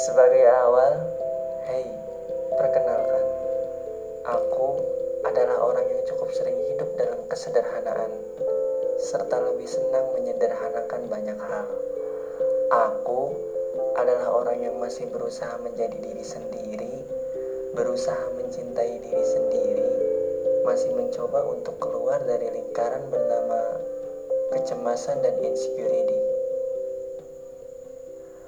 Sebagai awal, hey, perkenalkan, aku adalah orang yang cukup sering hidup dalam kesederhanaan, serta lebih senang menyederhanakan banyak hal. Aku adalah orang yang masih berusaha menjadi diri sendiri, berusaha mencintai diri sendiri, masih mencoba untuk keluar dari lingkaran bernama kecemasan dan insecurity.